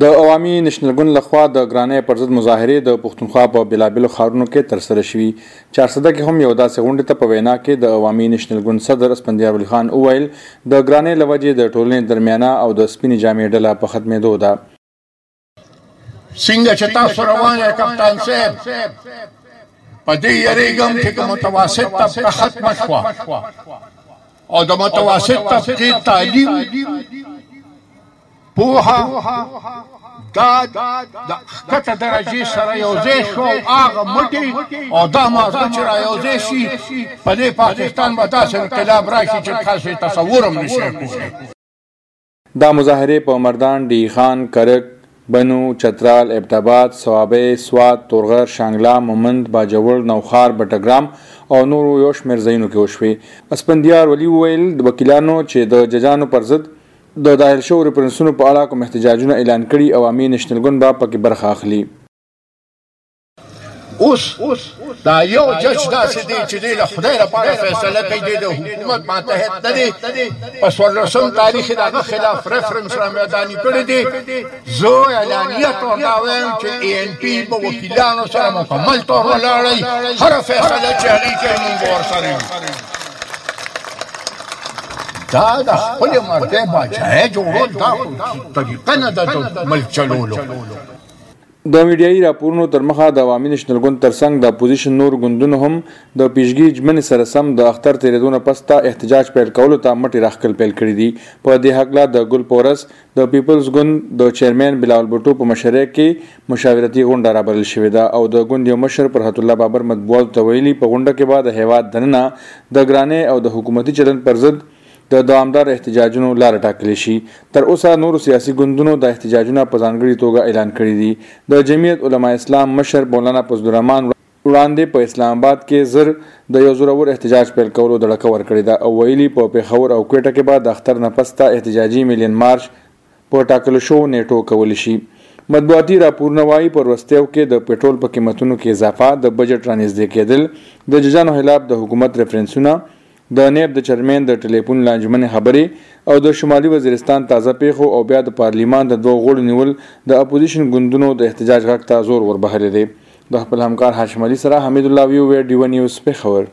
د عوامي نېشنل ګوند له خوا د ګرانۍ پر ضد مظاهرې د پښتونخوا په بېلابېلو ښارونو کې تر سره شوي. چارسده کې هم یوه داسې غونډې ته په وینا کې د عوامي نېشنل ګوند صدر اسفندیار ولي خان وویل، د ګرانۍ له وجې د ټولنې درمیانه او د سپینې جامې ډله په ختمېدو ده. څنګه چې تاسو روان یئ کپتان صیب، په دې یریږم چې د متوسط طبقه ختمه شوه او د متوسط طبقې تعلیم، پوهه، داد، د ښکته درجې سره یوځای شو او هغه مټې او دا مازغه چې را یوځای شي، په دې پاکستان به داسې انقلاب راشي چې تاسو یې تصور هم نه شئ کولی. دا مظاهرې په مردان، ډي خان، کرک، بنو، چترال، ایبټ اباد، صوابۍ، سوات، تورغر، شانګله، مومند، باجوړ، نوښار، بټګرام او نورو یو شمېر ځایونو کې وشوې. اسفندیار ولي وویل، وکیلانو چې د ججانو پر ضد د دایر شوو ریفرنسونو په اړه کوم احتجاجونه اعلان کړي عوامي نېشنل ګوند به پکې برخه اخلي. اوس دا یو جج داسې دی چې دی له خدای لپاره فیصله کوي، دی د حکومت ماتحت نه دی. په څوارلسم تاریخ یې د هغه خلاف ریفرنس را میداني کړی دی. زه اعلانیه طور دا وایم چې ای این پي به وکیلانو سره مکمل طور ولاړ وي، هره فیصله چې هغوی کوي موږ به ورسره یو. دا د خپل مرده باچای جوړول دا طریقه نه ده د ملک چلولو د میډیایي راپورونو تر مخه د عوامي نېشنل ګوند ترڅنګ د اپوزیشن نور ګوندونو هم د پیشګي ژمنې سره سم د اختر تېرېدو نه پس ته احتجاج پیل کولو ته مټې راښکل پیل کړي دي. په دې هکله د ګل په ورځ د پیپلز ګوند د چیرمین بلاول بوټو په مشرۍ کې مشاورتي غونډه رابلل شوې ده او د ګوند یو مشر فرحت الله بابر مطبوعاتو ته ویلي، په غونډه کې به د هېواد دننه د ګرانۍ او د حکومتي چلند پر ضد د دوامداره احتجاجونو لاره ټاکل شي. تر اوسه نورو سیاسي ګوندونو دا احتجاجونه په ځانګړي توګه اعلان کړي دي. د جمعیت علماء اسلام مشر مولانا فضل الرحمن وړاندې وړاندې په اسلام اباد کې زر د یو زورور احتجاج پیل کولو دړکه ورکړې ده او ویلي په پېښور او کوېټه کې به د اختر نه پس ته احتجاجي ملین مارش په ټاکل شوو نېټو کول شي. مطبوعاتي راپورونه وايي په وروستیو کې د پټرول په قیمتونو کې اضافه، د بجټ رانېزدې کېدل، د ججانو حلاف د حکومت ریفرنسونه د نیب د چرمین د ټلیفون له انجمن خبرې او د شمالي وزیرستان تازه پیښو او بیا د پارلیمان د دوو غړو نیول د اپوزیشن ګوندونو د احتجاج غږ ته زور وربخښلی دی. د خپل همکار هاشم علي سره حمید الله ویوویه ډیوه نیوز پېښور.